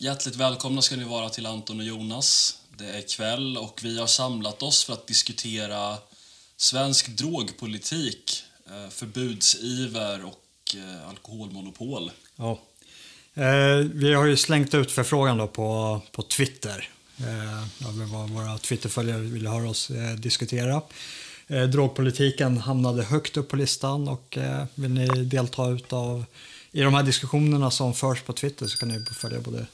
Hjärtligt välkomna ska ni vara till Anton och Jonas. Det är kväll och vi har samlat oss för att diskutera svensk drogpolitik, eh, förbudsiver och eh, alkoholmonopol. Ja. Eh, vi har ju slängt ut förfrågan då på, på Twitter. Eh, vad våra Twitterföljare ville höra oss eh, diskutera. Eh, drogpolitiken hamnade högt upp på listan och eh, vill ni delta utav, i de här diskussionerna som förs på Twitter så kan ni följa både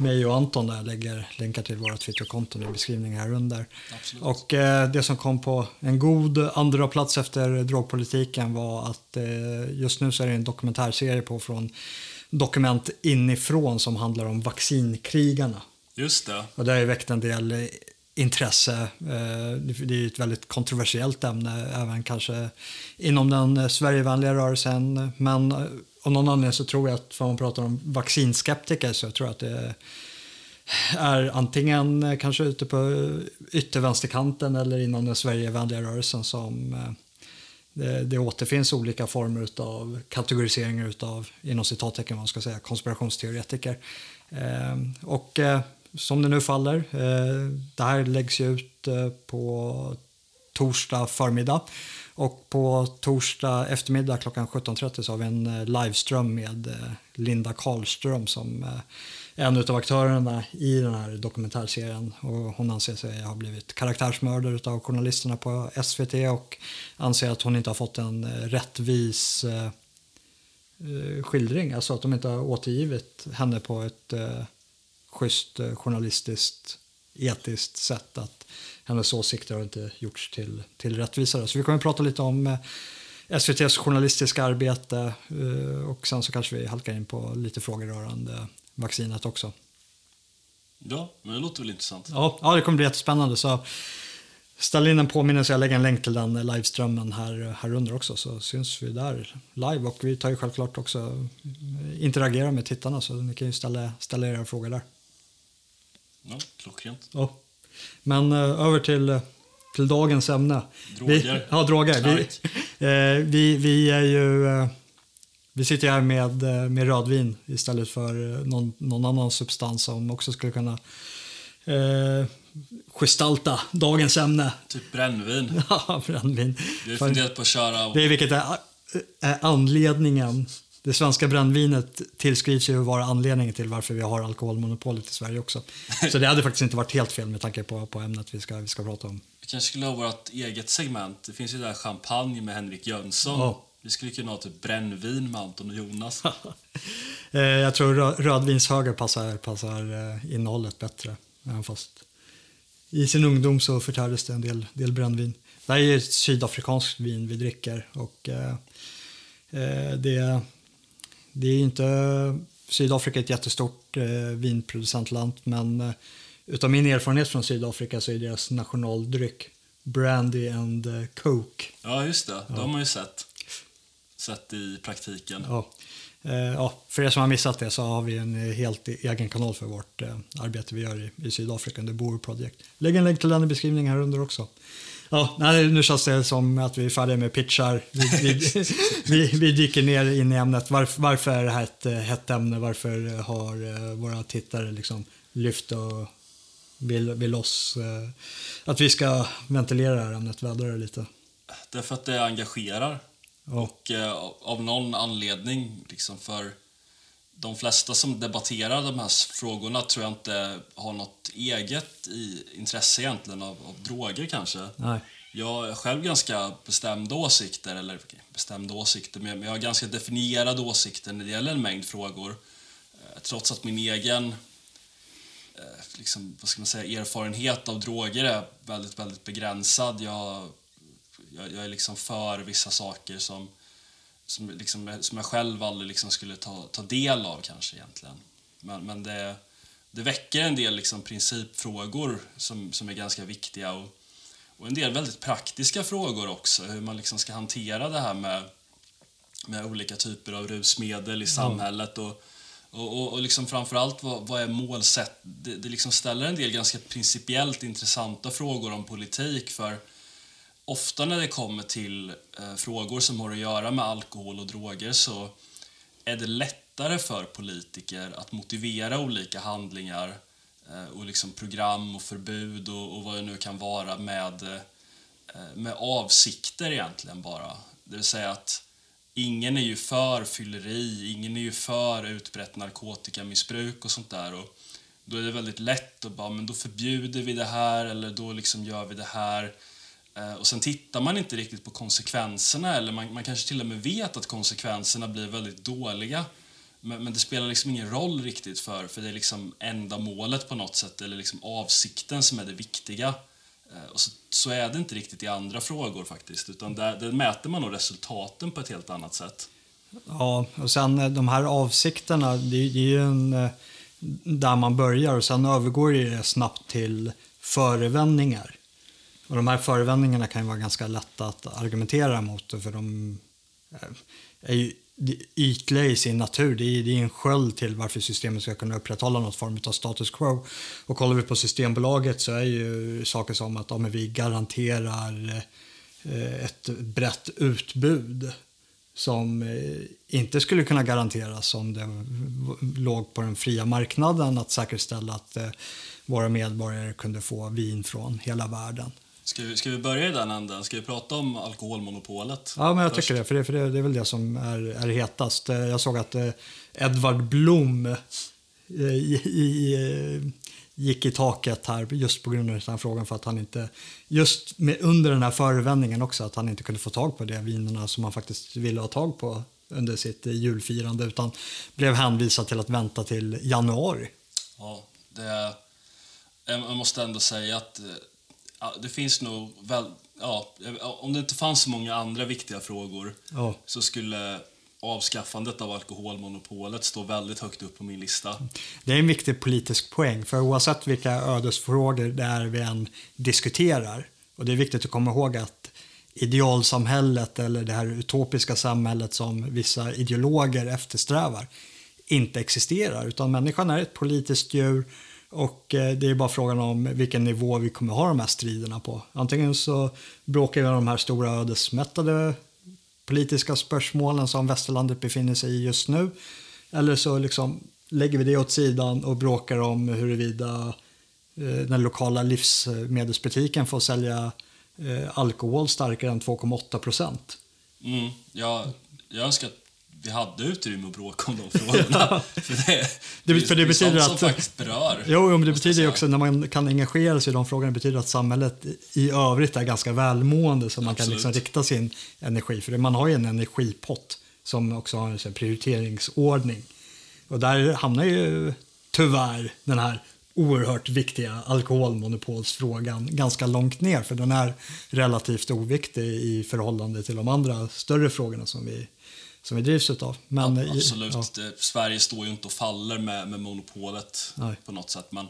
mig och Anton där jag lägger länkar till våra Twitterkonton i beskrivningen här under. Absolut. Och eh, det som kom på en god andra plats efter drogpolitiken var att eh, just nu så är det en dokumentärserie på från Dokument inifrån som handlar om vaccinkrigarna. Just det. Och det har ju väckt en del eh, intresse. Eh, Det är ett väldigt kontroversiellt ämne även kanske inom den eh, Sverigevänliga rörelsen. Men av någon anledning så tror jag att för man pratar om vaccinskeptiker så tror jag att det är antingen eh, kanske ute på yttervänsterkanten eller inom den Sverigevänliga rörelsen som eh, det, det återfinns olika former av kategoriseringar av inom citattecken vad man ska säga, konspirationsteoretiker. Eh, och eh, som det nu faller, eh, det här läggs ju ut eh, på torsdag förmiddag. Och på torsdag eftermiddag klockan 17.30 så har vi en eh, liveström med eh, Linda Karlström som är en av aktörerna i den här dokumentärserien. Och hon anser sig ha blivit karaktärsmördare av journalisterna på SVT och anser att hon inte har fått en eh, rättvis skildring. Alltså att de inte har återgivit henne på ett eh, schysst journalistiskt, etiskt sätt. Att hennes åsikter har inte gjorts till, till rättvisare. Så vi kommer att prata lite om eh, SVTs journalistiska arbete eh, och sen så kanske vi halkar in på lite frågor rörande vaccinet också. Ja, men det låter väl intressant. Ja, ja det kommer bli jättespännande. Så ställ in en påminnelse, jag lägger en länk till den liveströmmen här, här under också så syns vi där live och vi tar ju självklart också eh, interagera med tittarna så ni kan ju ställa, ställa era frågor där. Ja, klockrent. Ja. Men eh, över till, eh, till dagens ämne. Droger. Vi, ja, droger. Vi, eh, vi, vi är ju... Eh, vi sitter här med, eh, med rödvin istället för någon, någon annan substans som också skulle kunna eh, gestalta dagens ämne. Typ brännvin. Ja, brännvin. Vi har funderat på att köra... Det är vilket är, är anledningen. Det svenska brännvinet tillskrivs ju vara anledningen till varför vi har alkoholmonopolet i Sverige också. Så det hade faktiskt inte varit helt fel med tanke på, på ämnet vi ska, vi ska prata om. Vi kanske skulle ha vårt eget segment. Det finns ju där champagne med Henrik Jönsson. Ja. Vi skulle kunna ha typ brännvin med Anton och Jonas. Eh, jag tror rö- rödvinshöger passar, passar eh, innehållet bättre. Även fast i sin ungdom så förtärdes det en del, del brännvin. Det här är ju ett sydafrikanskt vin vi dricker och eh, eh, det, det är inte... Sydafrika är ett jättestort eh, vinproducentland men eh, utav min erfarenhet från Sydafrika så är deras nationaldryck Brandy and eh, Coke. Ja, just det. Det har man ju sett. Sett i praktiken. Ja. Eh, ja, för er som har missat det så har vi en eh, helt egen kanal för vårt arbete vi gör i, i Sydafrika, The Boer Project. Lägg en länk till den i beskrivningen här under också. Ja, nej, nu känns det som att vi är färdiga med pitchar. Vi, vi, vi, vi dyker ner in i ämnet. Varför, varför är det här ett eh, hett ämne? Varför eh, har eh, våra tittare liksom lyft och vill, vill oss eh, att vi ska ventilera det här ämnet, vädra det lite? Därför att det engagerar. Ja. Och eh, av någon anledning, liksom för de flesta som debatterar de här frågorna tror jag inte har något eget i, intresse egentligen av, av droger kanske. Nej. Jag har själv ganska bestämda åsikter, eller bestämda åsikter, men jag har ganska definierade åsikter när det gäller en mängd frågor. Eh, Trots att min egen eh, liksom, vad ska man säga, erfarenhet av droger är väldigt, väldigt begränsad. Jag, jag, jag är liksom för vissa saker som, som, liksom, som jag själv aldrig liksom skulle ta, ta del av kanske egentligen. Men, men det, det väcker en del liksom principfrågor som, som är ganska viktiga och, och en del väldigt praktiska frågor också. Hur man liksom ska hantera det här med, med olika typer av rusmedel i samhället. Och, och, och, och liksom framförallt vad, vad är målsätt? Det, det liksom ställer en del ganska principiellt intressanta frågor om politik. för ofta när det kommer till eh, frågor som har att göra med alkohol och droger så är det lättare för politiker att motivera olika handlingar eh, och liksom program och förbud och, och vad det nu kan vara med, eh, med avsikter egentligen bara. Det vill säga att ingen är ju för fylleri, ingen är ju för utbrett narkotikamissbruk och sånt där. Och då är det väldigt lätt att bara, men då förbjuder vi det här eller då liksom gör vi det här. Eh, och sen tittar man inte riktigt på konsekvenserna eller man, man kanske till och med vet att konsekvenserna blir väldigt dåliga. Men, men, det spelar liksom ingen roll riktigt för, för det är liksom enda målet på något sätt eller liksom avsikten som är det viktiga. Eh, och så, så, är det inte riktigt i andra frågor faktiskt utan där, där mäter man nog resultaten på ett helt annat sätt. Ja, och sen eh, de här avsikterna, det, det är ju en, där man börjar och sen övergår det snabbt till förevändningar. Och de här förevändningarna kan ju vara ganska lätta att argumentera mot för de eh, är ju ytliga i sin natur. Det är, det är en sköld till varför systemet ska kunna upprätthålla något form av status quo. Och kollar vi på Systembolaget så är ju saker som att ja, vi garanterar eh, ett brett utbud som eh, inte skulle kunna garanteras om det låg på den fria marknaden att säkerställa att våra medborgare kunde få vin från hela världen. Ska vi, ska vi börja i den änden? Ska vi prata om alkoholmonopolet? Ja, men jag först? tycker det. För, det, för det, det, är väl det som är, är hetast. Eh, jag såg att eh, Edvard Blom eh, i, i, eh, gick i taket här just på grund av den här frågan för att han inte, just med, under den här förevändningen också, att han inte kunde få tag på de vinerna som han faktiskt ville ha tag på under sitt julfirande utan blev hänvisad till att vänta till januari. Ja, det, jag måste ändå säga att ja, det finns nog väl, ja, om det inte fanns så många andra viktiga frågor ja. så skulle avskaffandet av alkoholmonopolet stå väldigt högt upp på min lista. Det är en viktig politisk poäng, för oavsett vilka ödesfrågor det är vi än diskuterar, och det är viktigt att komma ihåg att idealsamhället eller det här utopiska samhället som vissa ideologer eftersträvar inte existerar, utan människan är ett politiskt djur och eh, det är bara frågan om vilken nivå vi kommer ha de här striderna på. Antingen så bråkar vi om de här stora ödesmättade politiska spörsmålen som västerlandet befinner sig i just nu. Eller så liksom lägger vi det åt sidan och bråkar om huruvida eh, den lokala livsmedelsbutiken får sälja eh, alkohol starkare än 2,8 procent. Mm, jag, jag önskar att vi hade utrymme att bråka om de frågorna. för det, det, för det, det betyder att, som faktiskt berör. Jo, men det betyder ju också när man kan engagera sig i de frågorna betyder att samhället i övrigt är ganska välmående så man Absolut. kan liksom rikta sin energi. För man har ju en energipott som också har en prioriteringsordning. Och där hamnar ju tyvärr den här oerhört viktiga alkoholmonopolsfrågan ganska långt ner för den är relativt oviktig i förhållande till de andra större frågorna som vi som vi drivs utav. Men, ja, absolut. Ja. Sverige står ju inte och faller med, med monopolet Nej. på något sätt. Men,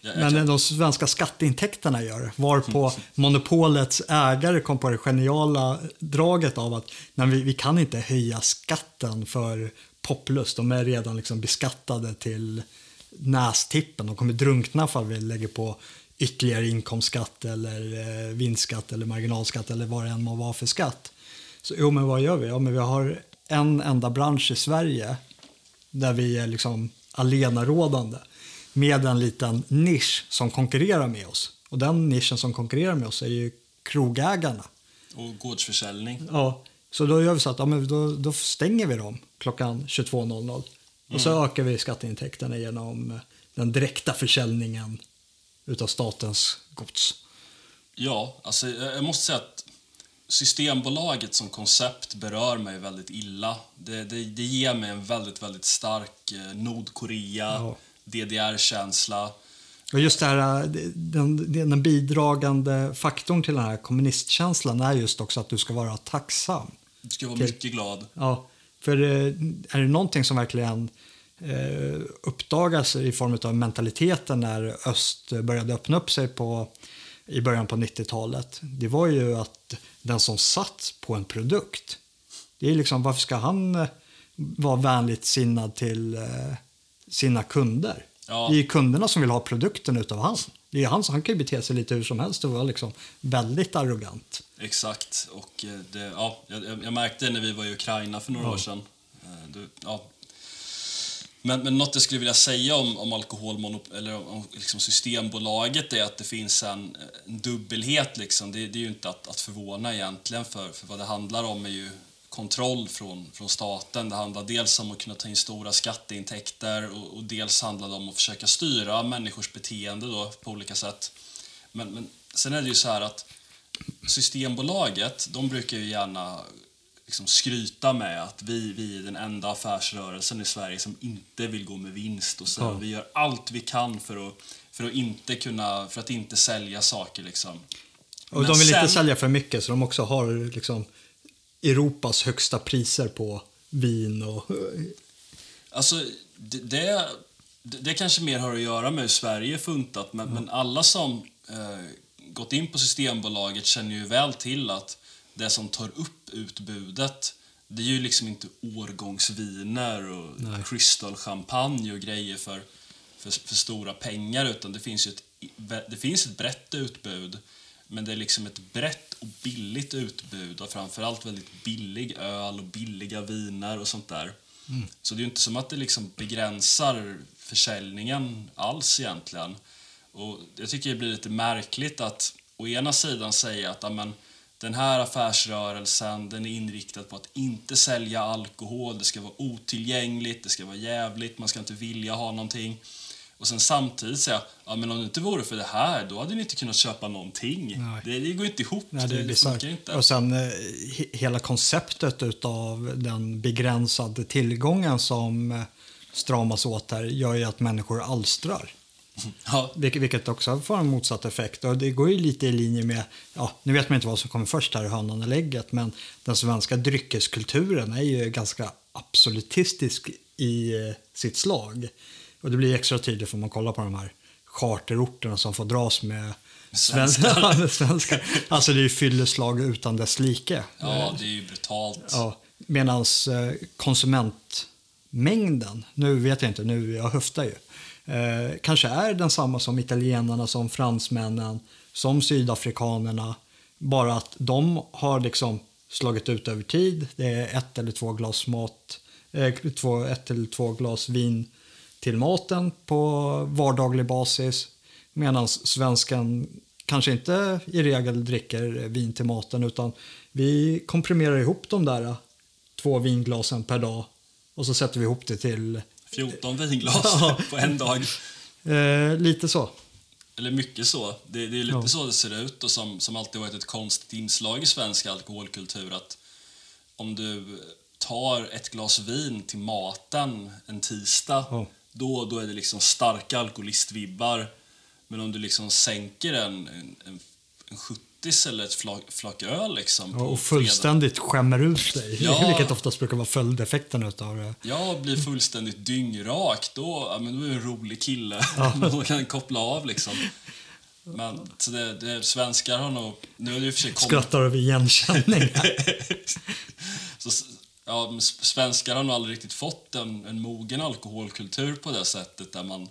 jag, jag men kan... de svenska skatteintäkterna gör Varpå mm. monopolets ägare kom på det geniala draget av att nej, vi, vi kan inte höja skatten för Poplus. De är redan liksom beskattade till nästippen. De kommer drunkna för vi lägger på ytterligare inkomstskatt eller eh, vinstskatt eller marginalskatt eller vad det än må vara för skatt. Så jo, men vad gör vi? Ja, men vi har en enda bransch i Sverige där vi är liksom alenarådande med en liten nisch som konkurrerar med oss. Och den nischen som konkurrerar med oss är ju krogägarna. Och gårdsförsäljning. Ja, så då gör vi så att ja, men då, då stänger vi dem klockan 22.00. Mm. Och så mm. ökar vi skatteintäkterna genom den direkta försäljningen utav statens gods. Ja, alltså jag måste säga att Systembolaget som koncept berör mig väldigt illa. Det, det, det ger mig en väldigt, väldigt stark eh, Nordkorea, ja. DDR-känsla. Och just det här, eh, den, den bidragande faktorn till den här kommunistkänslan är just också att du ska vara tacksam. Du ska vara mycket glad. Ja, för eh, är det någonting som verkligen eh, uppdagas i form av mentaliteten när öst började öppna upp sig på, i början på 90-talet, det var ju att den som satt på en produkt. Det är liksom, varför ska han eh, vara vänligt sinnad till eh, sina kunder? Ja. Det är kunderna som vill ha produkten utav han. Det är han, han kan ju bete sig lite hur som helst och vara liksom väldigt arrogant. Exakt. Och eh, det, ja, jag, jag märkte när vi var i Ukraina för några ja. år sedan. Du, ja, men, men något jag skulle vilja säga om, om alkoholmonop eller om liksom Systembolaget är att det finns en, en dubbelhet. Liksom. Det, det, är ju inte att, att förvåna egentligen, för, för vad det handlar om är ju kontroll från, från staten. Det handlar dels om att kunna ta in stora skatteintäkter och, och dels handlar det om att försöka styra människors beteende då, på olika sätt. Men, men sen är det ju så här att Systembolaget, de brukar ju gärna liksom skryta med att vi, vi är den enda affärsrörelsen i Sverige som inte vill gå med vinst. Och så. Ja. Vi gör allt vi kan för att, för att, inte, kunna, för att inte sälja saker. Liksom. Och de vill sen, inte sälja för mycket, så de också har liksom Europas högsta priser på vin och... Alltså, det, det, det kanske mer har att göra med hur Sverige är funtat, men, mm. men alla som eh, gått in på Systembolaget känner ju väl till att det som tar upp utbudet det är ju liksom inte årgångsviner och Nej. crystal-champagne och grejer för, för, för, stora pengar utan det finns ju ett, det finns ett brett utbud men det är liksom ett brett och billigt utbud och framförallt väldigt billig öl och billiga viner och sånt där. Mm. Så det är ju inte som att det liksom begränsar försäljningen alls egentligen. Och jag tycker det blir lite märkligt att å ena sidan säga att amen, den här affärsrörelsen den är inriktad på att inte sälja alkohol, det ska vara otillgängligt, det ska vara jävligt, man ska inte vilja ha någonting. Och sen samtidigt säga, ja men om det inte vore för det här, då hade ni inte kunnat köpa någonting. Det, det, går inte ihop. Nej, det, det funkar inte. Och sen eh, hela konceptet av den begränsade tillgången som eh, stramas åt här gör ju att människor alstrar. Ja. Vilket också får en motsatt effekt. Och det går ju lite i linje med, ja, nu vet man inte vad som kommer först här, hönan eller ägget, men den svenska dryckeskulturen är ju ganska absolutistisk i eh, sitt slag. Och det blir extra tydligt för man kollar på de här charterorterna som får dras med svenskar. svenskar. Alltså det är ju fylleslag utan dess like. Ja, det är ju brutalt. Ja, Medan eh, konsumentmängden, nu vet jag inte, nu jag höftar ju, eh, kanske är densamma som italienarna, som fransmännen, som sydafrikanerna. Bara att de har liksom slagit ut över tid. Det är ett eller två glas mat, eh, två, ett eller två glas vin till maten på vardaglig basis. Medan svensken kanske inte i regel dricker vin till maten utan vi komprimerar ihop de där två vinglasen per dag och så sätter vi ihop det till 14 vinglas på en dag. Eh, lite så. Eller mycket så. Det, det är lite ja. så det ser ut och som, som alltid varit ett konstigt inslag i svensk alkoholkultur att om du tar ett glas vin till maten en tisdag ja. då, då är det liksom starka alkoholistvibbar. Men om du liksom sänker en, en, en 70 gottis eller ett flak, flak öl. Liksom, ja, och fullständigt fredag. skämmer ut sig, ja. vilket oftast brukar vara följdeffekten av det. Ja, blir fullständigt dyngrak, då, ja, men då är du en rolig kille. Ja. då kan koppla av liksom. Men så det, det, svenskar har nog... Nu är det för sig kommit... Skrattar över igenkänning. så, ja, svenskar har nog aldrig riktigt fått en, en mogen alkoholkultur på det sättet där man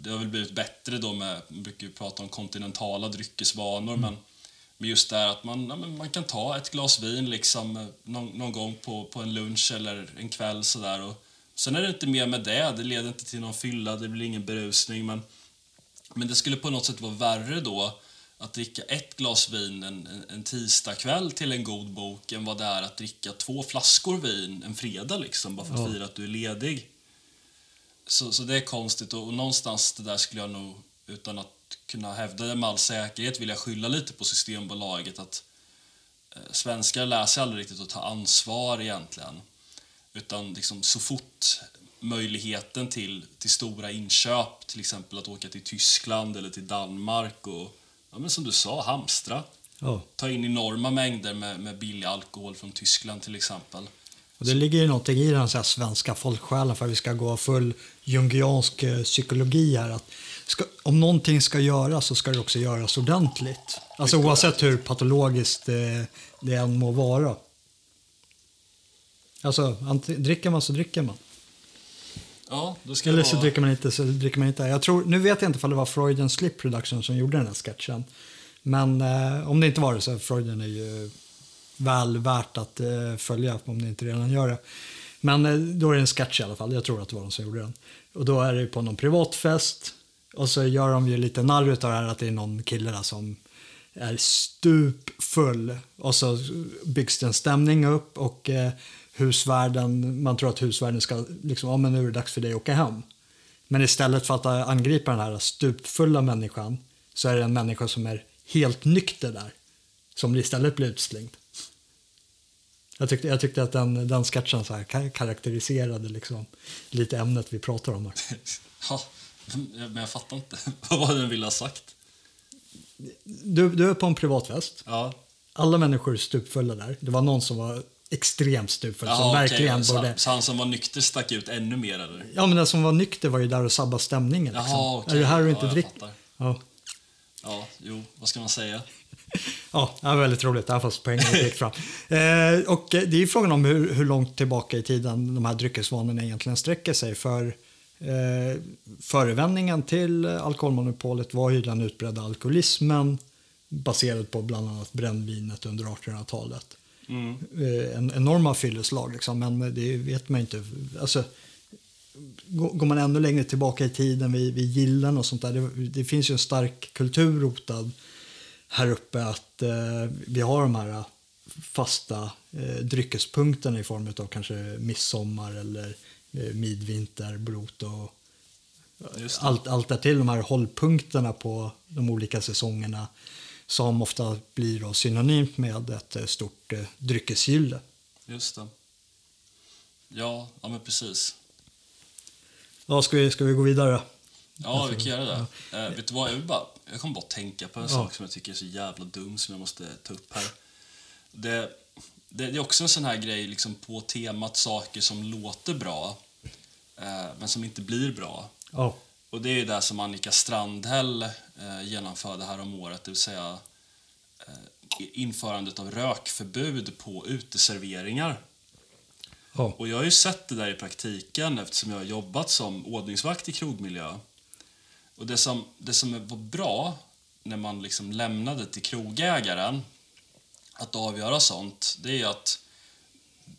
det har väl blivit bättre då med, man brukar ju prata om kontinentala dryckesvanor, mm. men med just det att man, ja, man kan ta ett glas vin liksom eh, någon, någon, gång på, på en lunch eller en kväll sådär. Och sen är det inte mer med det, det leder inte till någon fylla, det blir ingen berusning, men, men det skulle på något sätt vara värre då att dricka ett glas vin en, en, en tisdagkväll till en god bok än vad det är att dricka två flaskor vin en fredag liksom, bara för att ja. fira att du är ledig. Så, så det är konstigt och, och någonstans det där skulle jag nog, utan att kunna hävda det med all säkerhet, vilja skylla lite på Systembolaget att eh, svenskar lär sig aldrig riktigt att ta ansvar egentligen. Utan liksom så fort möjligheten till, till stora inköp, till exempel att åka till Tyskland eller till Danmark och ja, men som du sa, hamstra. Oh. Ta in enorma mängder med, med billig alkohol från Tyskland till exempel. Och det ligger ju någonting i den så svenska folksjälen för att vi ska gå full jungiansk eh, psykologi här. Att ska, om någonting ska göras så ska det också göras ordentligt. Alltså oavsett hur patologiskt det, det än må vara. Alltså, dricker man så dricker man. Ja, Eller så vara... dricker man inte så dricker man inte. Jag tror, nu vet jag inte om det var Freud Slip Production som gjorde den här sketchen. Men eh, om det inte var det så Freuden är ju väl värt att eh, följa om ni inte redan gör det. Men eh, då är det en sketch i alla fall. Jag tror att det var de som gjorde den. Och då är det på någon privatfest. Och så gör de ju lite narr av det här att det är någon kille där som är stupfull. Och så byggs det en stämning upp och eh, husvärden, man tror att husvärden ska liksom, ja men nu är det dags för dig att åka hem. Men istället för att angripa den här stupfulla människan så är det en människa som är helt nykter där. Som istället blir utslängd. Jag tyckte, jag tyckte att den, den sketchen så här karaktäriserade liksom lite ämnet vi pratar om. Här. Ja, men jag fattar inte. Vad var det den ville ha sagt? Du, du är på en privatfest. Ja. Alla människor är stupfulla där. Det var någon som var extremt stupfull. Jaha, som okej. verkligen så, borde... så han som var nykter stack ut ännu mer eller? Ja, men den som var nykter var ju där och sabbade stämningen. Liksom. Jaha, okej. Är det här du Ja, inte jag dricker? Ja. Ja, jo, vad ska man säga? Ja, det var väldigt roligt. Där fanns poängen gick fram. Eh, och det är frågan om hur, hur långt tillbaka i tiden de här dryckesvanorna egentligen sträcker sig. För eh, förevändningen till alkoholmonopolet var ju den utbredda alkoholismen baserad på bland annat brännvinet under 1800-talet. Mm. Eh, en, enorma fylleslag, liksom, men det vet man inte. Alltså, går går man ännu längre tillbaka i tiden vid, vid gillen och sånt där, det, det finns ju en stark kultur rotad här uppe att eh, vi har de här fasta eh, dryckespunkterna i form av kanske midsommar eller eh, midvinter, brot och allt, allt där till de här hållpunkterna på de olika säsongerna som ofta blir då synonymt med ett eh, stort eh, dryckesgylle. Just det. Ja, ja men precis. Ja, ska, vi, ska vi gå vidare? Ja, vi kan göra det. Eh, vet du vad, jag, vill bara, jag kommer bara tänka på en Ja. sak som jag tycker är så jävla dum som jag måste ta upp här. Det, det, det är också en sån här grej liksom på temat saker som låter bra eh, men som inte blir bra. Ja, Och det är ju det som Annika Strandhäll eh, genomförde här om året, det vill säga eh, införandet av rökförbud på uteserveringar. ja, Och jag har ju sett det där i praktiken eftersom jag har jobbat som ordningsvakt i krogmiljö. Och det som, det som var bra när man liksom lämnade till krogägaren att avgöra sånt, det är att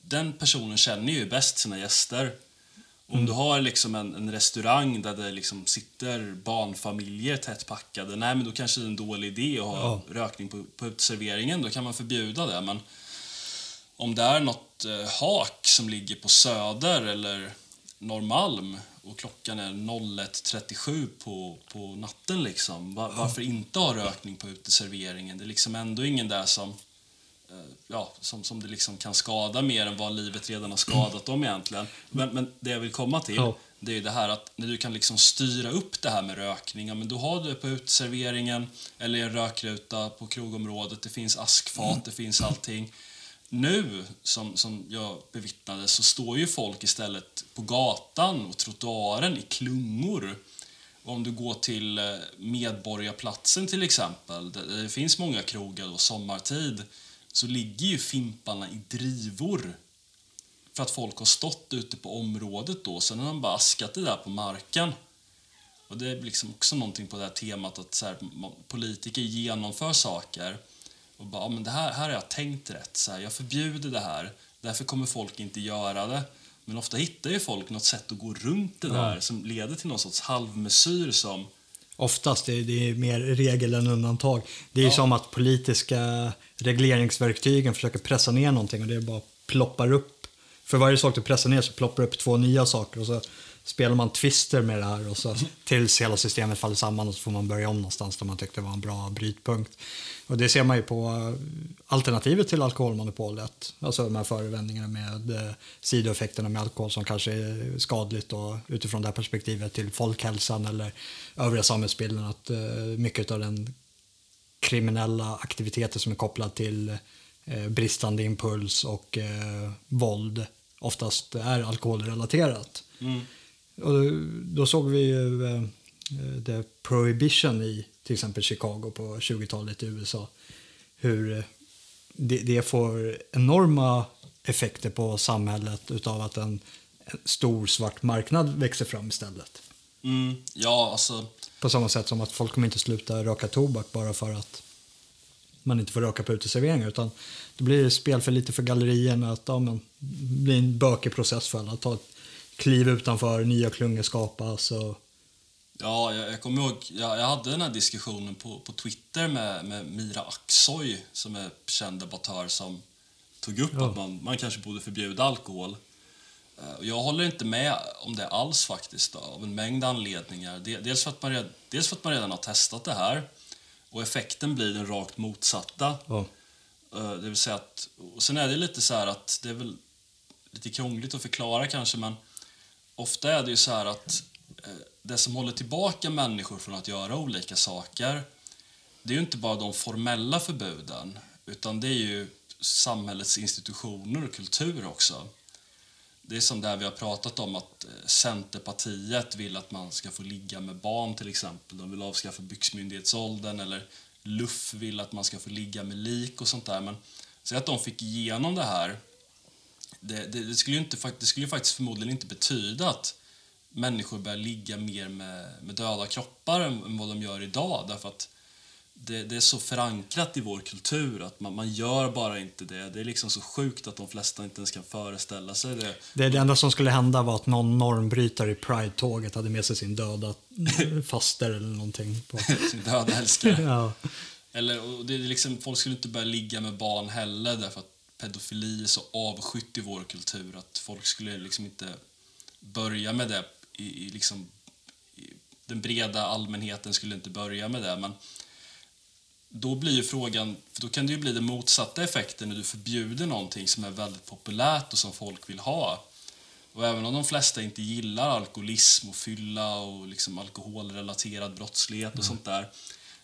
den personen känner ju bäst sina gäster. Om du har liksom en, en restaurang där det liksom sitter barnfamiljer tätt packade, nej men då kanske det är en dålig idé att ha Ja. rökning på, på uteserveringen, då kan man förbjuda det. Men om det är något eh, hak som ligger på Söder eller Norrmalm och klockan är 01.37 på, på natten, liksom, var, varför inte ha rökning på uteserveringen? Det är liksom ändå ingen där som, eh, ja, som, som det liksom kan skada mer än vad livet redan har skadat dem egentligen. Men, men det jag vill komma till, Ja. det är det här att när du kan liksom styra upp det här med rökning, ja, men då har du det på uteserveringen eller en rökruta på krogområdet, det finns askfat, det finns allting. Nu, som, som jag bevittnade, så står ju folk istället på gatan och trottoaren i klungor. Och om du går till eh, Medborgarplatsen till exempel, där det finns många krogar då, sommartid, så ligger ju fimparna i drivor. För att folk har stått ute på området då, sen har de bara askat det där på marken. Och det är liksom också någonting på det här temat att så här, politiker genomför saker och bara, ja, men det här, här har jag tänkt rätt, så här, jag förbjuder det här, därför kommer folk inte göra det. Men ofta hittar ju folk något sätt att gå runt det där som leder till någon sorts halvmesyr som oftast. Det, det är mer regel än undantag. Det är Ja. som att politiska regleringsverktygen försöker pressa ner någonting och det bara ploppar upp. För varje sak du pressar ner så ploppar det upp två nya saker och så spelar man twister med det här och så tills hela systemet faller samman och så får man börja om någonstans där man tyckte det var en bra brytpunkt. Och det ser man ju på eh, alternativet till alkoholmonopolet. Alltså de här förevändningarna med eh, sidoeffekterna med alkohol som kanske är skadligt och utifrån det här perspektivet till folkhälsan eller övriga samhällsbilden. Att eh, mycket av den kriminella aktiviteter som är kopplad till eh, bristande impuls och eh, våld oftast är alkoholrelaterat. Mm. Och då såg vi ju eh, The Prohibition i till exempel Chicago på 20-talet i USA. Hur eh, det, det får enorma effekter på samhället utav att en, stor svart marknad växer fram istället. Mm, ja, alltså... På samma sätt som att folk kommer inte sluta röka tobak bara för att man inte får röka på uteserveringar. Utan då blir det spel för lite för gallerierna. Att ja, men, det blir en bökig process för alla. Ta ett kliv utanför, nya klungor skapas. Och... Ja, jag, jag kommer ihåg, jag, jag, hade den här diskussionen på, på Twitter med, med Mira Aksoy som är känd debattör som tog upp ja. att man, man kanske borde förbjuda alkohol. Eh, jag håller inte med om det alls faktiskt, då, av en mängd anledningar. Dels för, att man redan, dels för att man redan har testat det här och effekten blir den rakt motsatta. Ja. Eh, det vill säga att, och sen är det lite så att, det är väl lite krångligt att förklara kanske, men ofta är det ju så här att eh, det som håller tillbaka människor från att göra olika saker, det är ju inte bara de formella förbuden, utan det är ju samhällets institutioner och kultur också. Det är som det vi har pratat om att eh, Centerpartiet vill att man ska få ligga med barn till exempel. De vill avskaffa byxmyndighetsåldern eller Luff vill att man ska få ligga med lik och sånt där. Men säg att de fick igenom det här. Det, det, det skulle ju inte, det skulle ju faktiskt förmodligen inte betyda att människor börjar ligga mer med, med döda kroppar än, vad de gör idag. Därför att det, det, är så förankrat i vår kultur att man, man gör bara inte det. Det är liksom så sjukt att de flesta inte ens kan föreställa sig det. Det, det enda som skulle hända var att någon normbrytare i Pride-tåget hade med sig sin döda faster eller någonting. På. sin döda älskare. ja. Eller, det är liksom, folk skulle inte börja ligga med barn heller därför att pedofili är så avskytt i vår kultur att folk skulle liksom inte börja med det i, i liksom, i, den breda allmänheten skulle inte börja med det. Men då blir ju frågan, för då kan det ju bli den motsatta effekten när du förbjuder någonting som är väldigt populärt och som folk vill ha. Och även om de flesta inte gillar alkoholism och fylla och liksom alkoholrelaterad brottslighet och mm. sånt där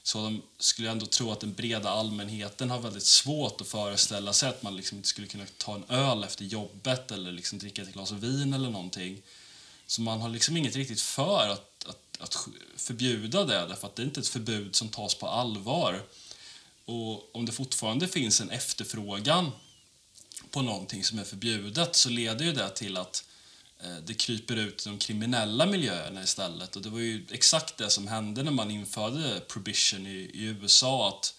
så de skulle jag ändå tro att den breda allmänheten har väldigt svårt att föreställa sig att man liksom inte skulle kunna ta en öl efter jobbet eller liksom dricka ett glas vin eller någonting. Så man har liksom inget riktigt för att, att, att förbjuda det därför att det är inte ett förbud som tas på allvar. Och om det fortfarande finns en efterfrågan på någonting som är förbjudet så leder ju det till att det kryper ut i de kriminella miljöerna istället. Och det var ju exakt det som hände när man införde prohibition i, i USA. Att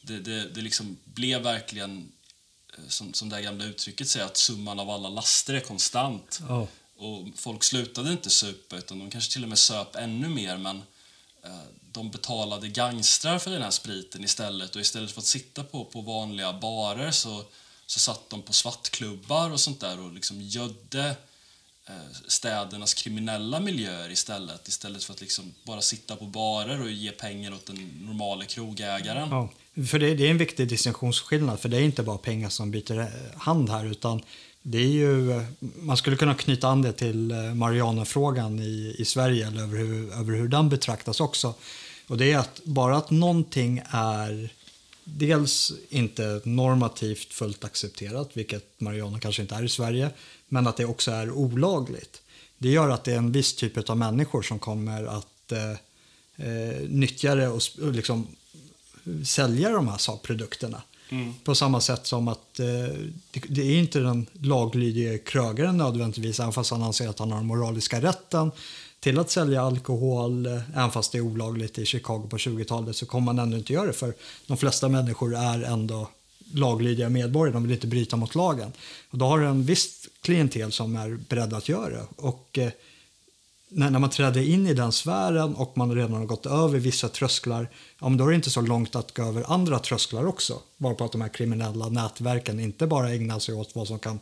det, det, det liksom blev verkligen, eh, som, som det gamla uttrycket säger, att summan av alla laster är konstant. Oh. Och folk slutade inte supa, utan de kanske till och med söp ännu mer. Men Eh, de betalade gangstrar för den här spriten istället och istället för att sitta på, på vanliga barer så, så satt de på svartklubbar och sånt där och liksom gödde eh, Eh, städernas kriminella miljöer istället istället för att liksom bara sitta på barer och ge pengar åt den normala krogägaren. Ja, för det, det är en viktig distinktionsskillnad för det är inte bara pengar som byter eh, hand här utan det är ju, eh, man skulle kunna knyta an det till eh, Marianafrågan i, i Sverige eller över hur, över hur den betraktas också. Och det är att bara att någonting är dels inte normativt fullt accepterat, vilket Mariana kanske inte är i Sverige, men att det också är olagligt. Det gör att det är en viss typ av människor som kommer att eh, eh, nyttja det och, och liksom sälja de här produkterna. Mm. På samma sätt som att eh, det, det, är inte den laglydige krögaren nödvändigtvis, även fast han anser att han har den moraliska rätten till att sälja alkohol, eh, även fast det är olagligt i Chicago på 20-talet, så kommer man ändå inte göra det för de flesta människor är ändå laglydiga medborgare, de vill inte bryta mot lagen. Och då har du en viss klientel som är beredda att göra det. Och, eh, när, när man träder in i den sfären och man redan har gått över vissa trösklar, ja, då är det inte så långt att gå över andra trösklar också. Bara på att de här kriminella nätverken inte bara ägnar sig åt vad som kan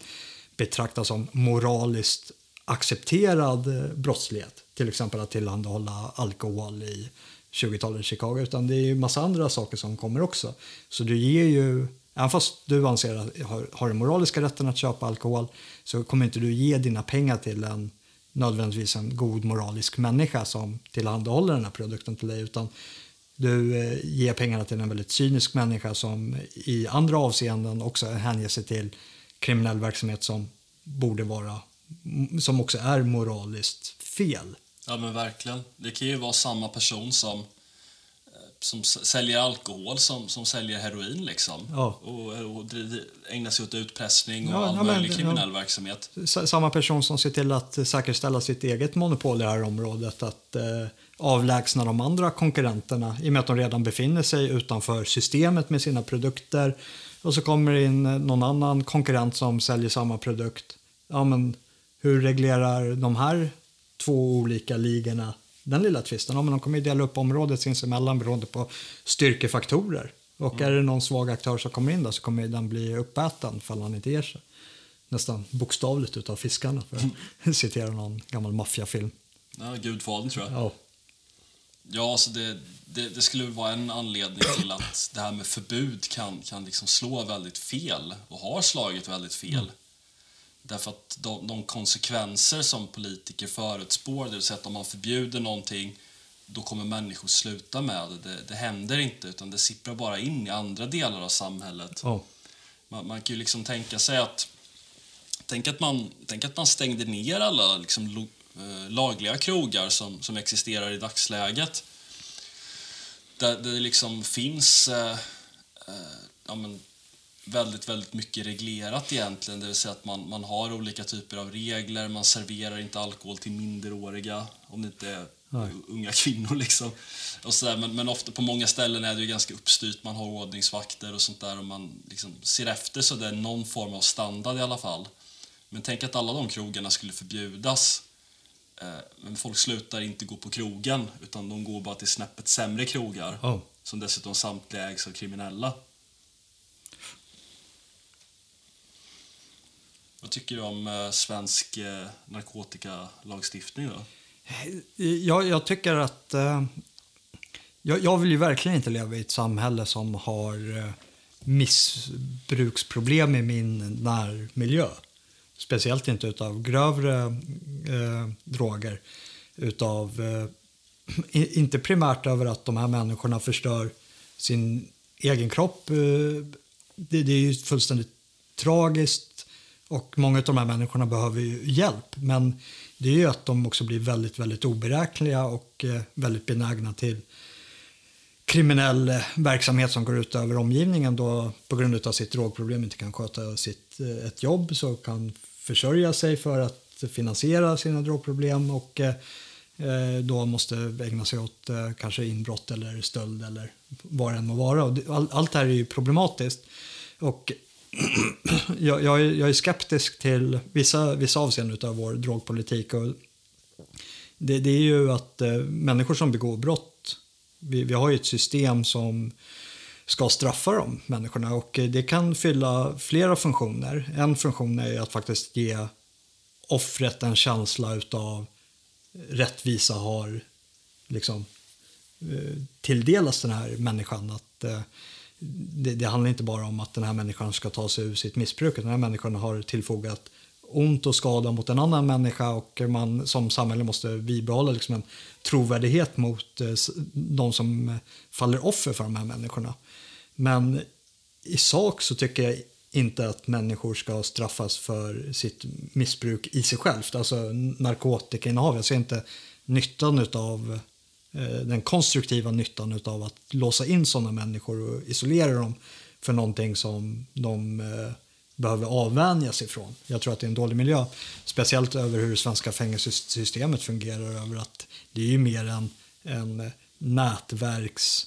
betraktas som moraliskt accepterad eh, brottslighet. Till exempel att tillhandahålla alkohol i 20-talet Chicago, utan det är ju massa andra saker som kommer också. Så du ger ju, även fast du anser att har, har den moraliska rätten att köpa alkohol, så kommer inte du ge dina pengar till en nödvändigtvis en god moralisk människa som tillhandahåller den här produkten till dig utan du eh, ger pengarna till en väldigt cynisk människa som i andra avseenden också hänger sig till kriminell verksamhet som borde vara som också är moraliskt fel. Ja men verkligen. Det kan ju vara samma person som som säljer alkohol som, som säljer heroin liksom. Ja. Och, och ägnar sig åt utpressning och Ja, all ja, men- möjlig kriminell ja. verksamhet. Samma person som ser till att säkerställa sitt eget monopol i det här området. Att eh, avlägsna de andra konkurrenterna i och med att de redan befinner sig utanför systemet med sina produkter. Och så kommer det in eh, någon annan konkurrent som säljer samma produkt. Ja, men hur reglerar de här två olika ligorna den lilla tvisten? Ja, men de kommer ju dela upp området sinsemellan beroende på styrkefaktorer. Och är det någon svag aktör som kommer in där så kommer den bli uppäten ifall han inte ger sig nästan bokstavligt utav fiskarna för att citera någon gammal maffiafilm. Ja, Gudfadern tror jag. Ja. Ja, alltså det, det, det skulle vara en anledning till att det här med förbud kan, kan liksom slå väldigt fel och har slagit väldigt fel. Därför att de, de konsekvenser som politiker förutspår, det vill säga att om man förbjuder någonting då kommer människor sluta med det. det. Det händer inte, utan det sipprar bara in i andra delar av samhället. Ja. Man, man kan ju liksom tänka sig att Tänk att man, tänk att man stängde ner alla liksom, lo, eh, lagliga krogar som, som existerar i dagsläget. Där, där det liksom finns eh, eh, ja, men, väldigt, väldigt mycket reglerat egentligen. Det vill säga att man, man har olika typer av regler. Man serverar inte alkohol till minderåriga om det inte är Nej. unga kvinnor. Liksom. Och så där. Men, men ofta på många ställen är det ju ganska uppstyrt. Man har ordningsvakter och sånt där och man liksom ser efter så det är någon form av standard i alla fall. Men tänk att alla de krogarna skulle förbjudas. Eh, Men folk slutar inte gå på krogen utan de går bara till snäppet sämre krogar Ja. som dessutom samtliga ägs av kriminella. Vad tycker du om eh, svensk eh, narkotikalagstiftning då? Jag, jag tycker att... Eh, jag, jag vill ju verkligen inte leva i ett samhälle som har missbruksproblem i min närmiljö. Speciellt inte utav grövre eh, droger. Utav, eh, inte primärt över att de här människorna förstör sin egen kropp. Eh, det, det är ju fullständigt tragiskt och många av de här människorna behöver ju hjälp. Men det är ju att de också blir väldigt, väldigt oberäkneliga och eh, väldigt benägna till kriminell eh, verksamhet som går ut över omgivningen då på grund av sitt drogproblem inte kan sköta sitt, eh, ett jobb så kan försörja sig för att finansiera sina drogproblem och eh, eh då måste ägna sig åt eh, kanske inbrott eller stöld eller vad det än må vara. Och det, all, allt det här är ju problematiskt. Och jag, jag, är, jag är skeptisk till vissa, vissa avseenden av vår drogpolitik. Och det, det är ju att eh, människor som begår brott, vi, vi har ju ett system som ska straffa de människorna och det kan fylla flera funktioner. En funktion är ju att faktiskt ge offret en känsla utav rättvisa har liksom eh, tilldelas den här människan. Att, eh, det, det handlar inte bara om att den här människan ska ta sig ur sitt missbruk. Den här människan har tillfogat ont och skada mot en annan människa och man som samhälle måste bibehålla liksom en trovärdighet mot eh, de som faller offer för de här människorna. Men i sak så tycker jag inte att människor ska straffas för sitt missbruk i sig självt. Alltså narkotikainnehav. Jag ser inte nyttan av Eh, den konstruktiva nyttan av att låsa in sådana människor och isolera dem för någonting som de eh, behöver avvänja sig ifrån. Jag tror att det är en dålig miljö. Speciellt över hur det svenska fängelsesystemet fungerar. Över att det är ju mer en, en eh, nätverks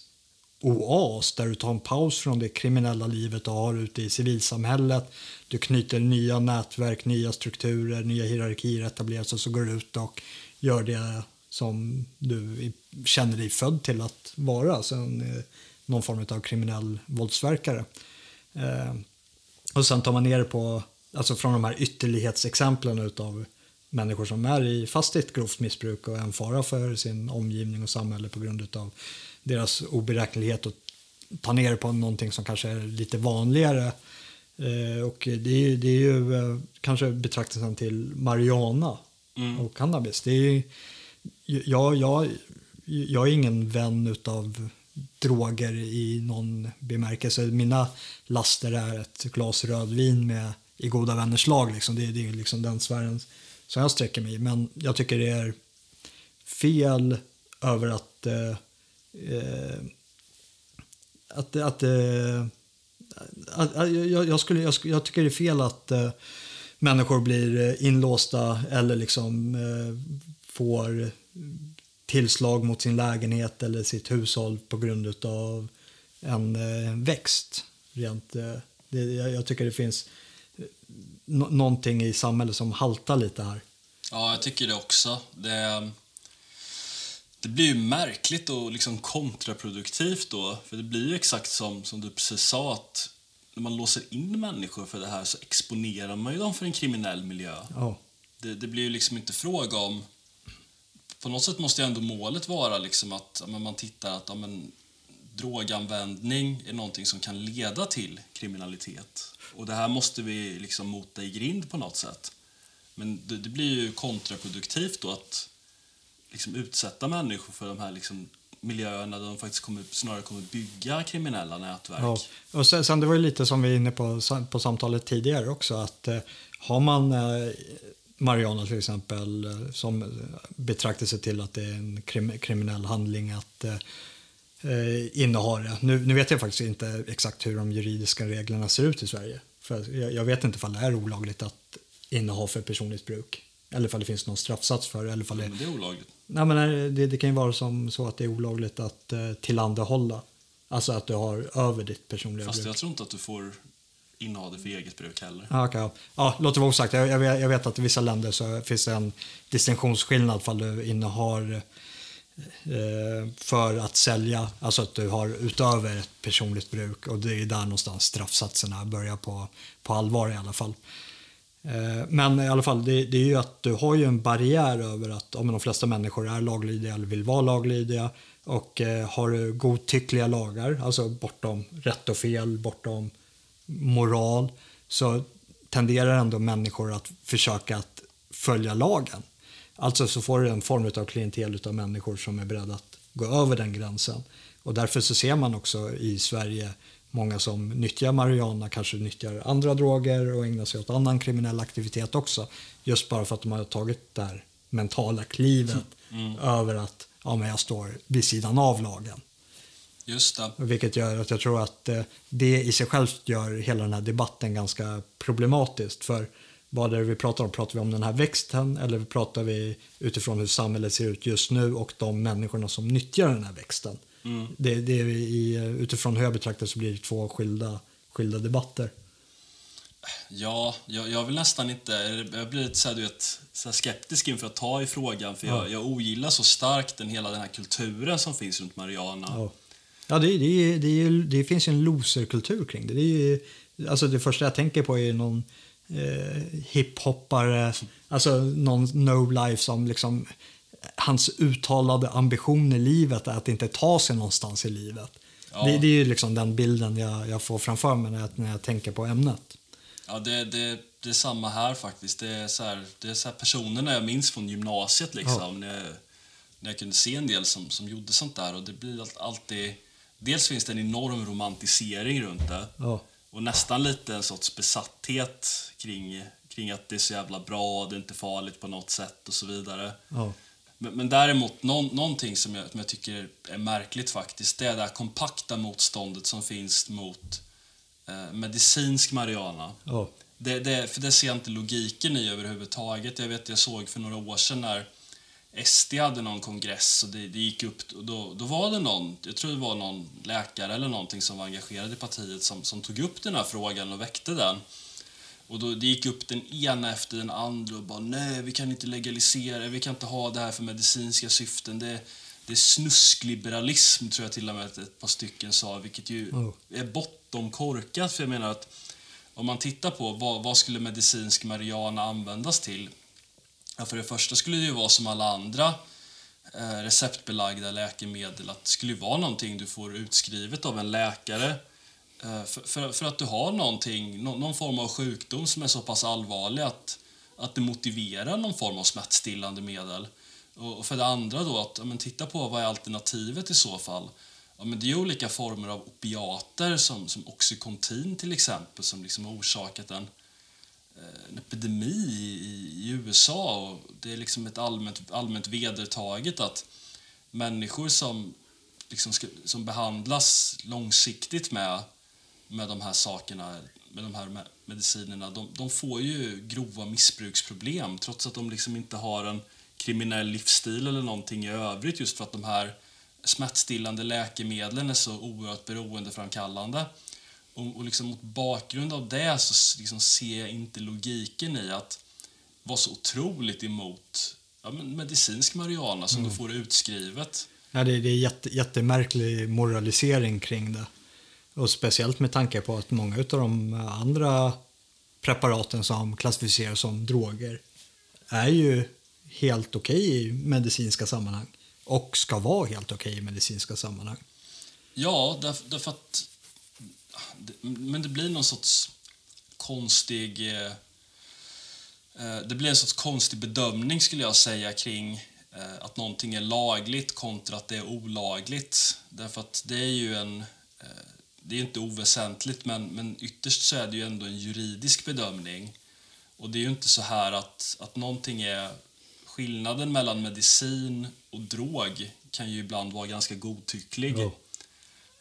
oas där du tar en paus från det kriminella livet du har ute i civilsamhället. Du knyter nya nätverk, nya strukturer, nya hierarkier etableras och så går du ut och gör det som du känner dig född till att vara. Alltså en, eh, någon form av kriminell våldsverkare. Eh, och sen tar man ner det på, alltså från de här ytterlighetsexemplen utav människor som är i fast i ett grovt missbruk och är en fara för sin omgivning och samhälle på grund av deras oberäknelighet och ta ner det på någonting som kanske är lite vanligare. Eh, och det är, ju- det är ju eh, kanske betraktelsen till marijuana Mm. och cannabis. Det är jag, jag, jag är ingen vän utav droger i någon bemärkelse. Mina laster är ett glas rödvin med i goda vänners lag. Liksom. Det, är- det är liksom den sfären som jag sträcker mig i. Men jag tycker det är fel över att eh, eh, att, att, eh, att, att jag, jag, skulle, jag, jag tycker det är fel att eh, människor blir eh, inlåsta eller liksom eh, får tillslag mot sin lägenhet eller sitt hushåll på grund av en växt. Rent, det, jag, tycker det finns no någonting i samhället som haltar lite här. Ja, jag tycker det också. Det, det blir ju märkligt och liksom kontraproduktivt då. För det blir ju exakt som, som du precis sa att när man låser in människor för det här så exponerar man ju dem för en kriminell miljö. Oh. Det, det, blir ju liksom inte fråga om... På något sätt måste ju ändå målet vara liksom att ja, man tittar att ja, men, droganvändning är någonting som kan leda till kriminalitet. Och det här måste vi liksom mota i grind på något sätt. Men det, det blir ju kontraproduktivt då att liksom utsätta människor för de här liksom miljöerna där de faktiskt kommer, snarare kommer bygga kriminella nätverk. Ja. Och sen, sen, det var ju lite som vi var inne på, på samtalet tidigare också att eh, har man eh, Mariana till exempel eh, som betraktar sig till att det är en krim, kriminell handling att eh, eh, inneha det. Nu, nu vet jag faktiskt inte exakt hur de juridiska reglerna ser ut i Sverige. För jag, jag vet inte om det är olagligt att inneha för personligt bruk. Eller om det finns någon straffsats för det. Eller det... Men det är olagligt. Nej, men det, det kan ju vara som så att det är olagligt att eh, tillhandahålla. Alltså att du har över ditt personliga Fast bruk. jag tror inte att du får inneha det för eget bruk heller. Ah, okay. Ja, låt det vara osagt. Jag, jag, jag vet att i vissa länder så finns det en distinktionsskillnad fall du innehar eh, för att sälja, alltså att du har utöver ett personligt bruk och det är där någonstans straffsatserna börjar på, på allvar i alla fall. Eh, men i alla fall, det, det, är ju att du har ju en barriär över att om de flesta människor är laglydiga eller vill vara laglydiga och eh, har du godtyckliga lagar, alltså bortom rätt och fel, bortom moral, så tenderar ändå människor att försöka att följa lagen. Alltså så får du en form av klientel av människor som är beredda att gå över den gränsen. Och därför så ser man också i Sverige många som nyttjar marijuana kanske nyttjar andra droger och ägnar sig åt annan kriminell aktivitet också. Just bara för att de har tagit det här mentala klivet mm. över att ja, men jag står vid sidan av lagen. Just det. Vilket gör att jag tror att eh, det i sig självt gör hela den här debatten ganska problematiskt. För vad är det vi pratar om? Pratar vi om den här växten eller pratar vi utifrån hur samhället ser ut just nu och de människorna som nyttjar den här växten? Mm. Det, det är i, utifrån hur jag betraktar så blir det två skilda, skilda debatter. Ja, jag, jag vill nästan inte... Jag blir lite så här, du vet, så skeptisk inför att ta i frågan för jag, jag ogillar så starkt den, hela den här kulturen som finns runt Mariana. Ja, ja det, det, det, det finns ju en loserkultur kring det. Det, är, alltså det första jag tänker på är någon eh, hiphoppare, alltså någon no-life som liksom hans uttalade ambition i livet är att inte ta sig någonstans i livet. Ja. Det, det, är ju liksom den bilden jag, jag får framför mig när jag, när jag tänker på ämnet. Ja, det, det, det är samma här faktiskt. Det är så här, det är så personerna jag minns från gymnasiet liksom. Ja. När, jag, när jag kunde se en del som, som gjorde sånt där och det blir alltid... Dels finns det en enorm romantisering runt det. Ja. Och nästan lite en sorts besatthet kring, kring att det är så jävla bra, det är inte farligt på något sätt och så vidare. Ja. Men, men däremot, någon, någonting som jag, som jag tycker är märkligt faktiskt, det är det här kompakta motståndet som finns mot eh, medicinsk marijuana. Oh. Det, det, för det ser jag inte logiken i överhuvudtaget. Jag vet, jag såg för några år sedan när SD hade någon kongress och det, det gick upp, och då, då var det någon, jag tror det var någon läkare eller någonting som var engagerad i partiet som, som tog upp den här frågan och väckte den. Och då, det gick upp den ena efter den andra och bara nej, vi kan inte legalisera, vi kan inte ha det här för medicinska syften. Det, det är snuskliberalism, tror jag till och med att ett par stycken sa, vilket ju oh. är bortom korkat. För jag menar att om man tittar på vad, vad skulle medicinsk marijuana användas till? Ja, för det första skulle det ju vara som alla andra eh, receptbelagda läkemedel, att det skulle vara någonting du får utskrivet av en läkare Eh, för, för, för, att du har någonting, någon form av sjukdom som är så pass allvarlig att, att det motiverar någon form av smärtstillande medel. Och för det andra då, att ja, men titta på vad är alternativet i så fall? Ja, men det är olika former av opiater som, som Oxycontin till exempel som liksom har orsakat en, en epidemi i, i, USA. Och det är liksom ett allmänt, allmänt vedertaget att människor som liksom ska, som behandlas långsiktigt med, med de här sakerna, med de här medicinerna, de, de får ju grova missbruksproblem trots att de liksom inte har en kriminell livsstil eller någonting i övrigt just för att de här smärtstillande läkemedlen är så oerhört beroendeframkallande. Och, och liksom mot bakgrund av det så liksom ser jag inte logiken i att vara så otroligt emot ja, medicinsk marijuana som mm. du får utskrivet. Ja, det, det är jätte, jättemärklig moralisering kring det. Och speciellt med tanke på att många av de andra preparaten som klassificeras som droger är ju helt okej okay i medicinska sammanhang och ska vara helt okej okay i medicinska sammanhang. Ja, därför, därför att... Men det blir någon sorts konstig... Eh, eh, det blir en sorts konstig bedömning skulle jag säga kring eh, att någonting är lagligt kontra att det är olagligt. Därför att det är ju en... Eh, det är inte oväsentligt, men, men ytterst så är det ju ändå en juridisk bedömning. Och det är ju inte så här att, att någonting är skillnaden mellan medicin och drog kan ju ibland vara ganska godtycklig. Ja.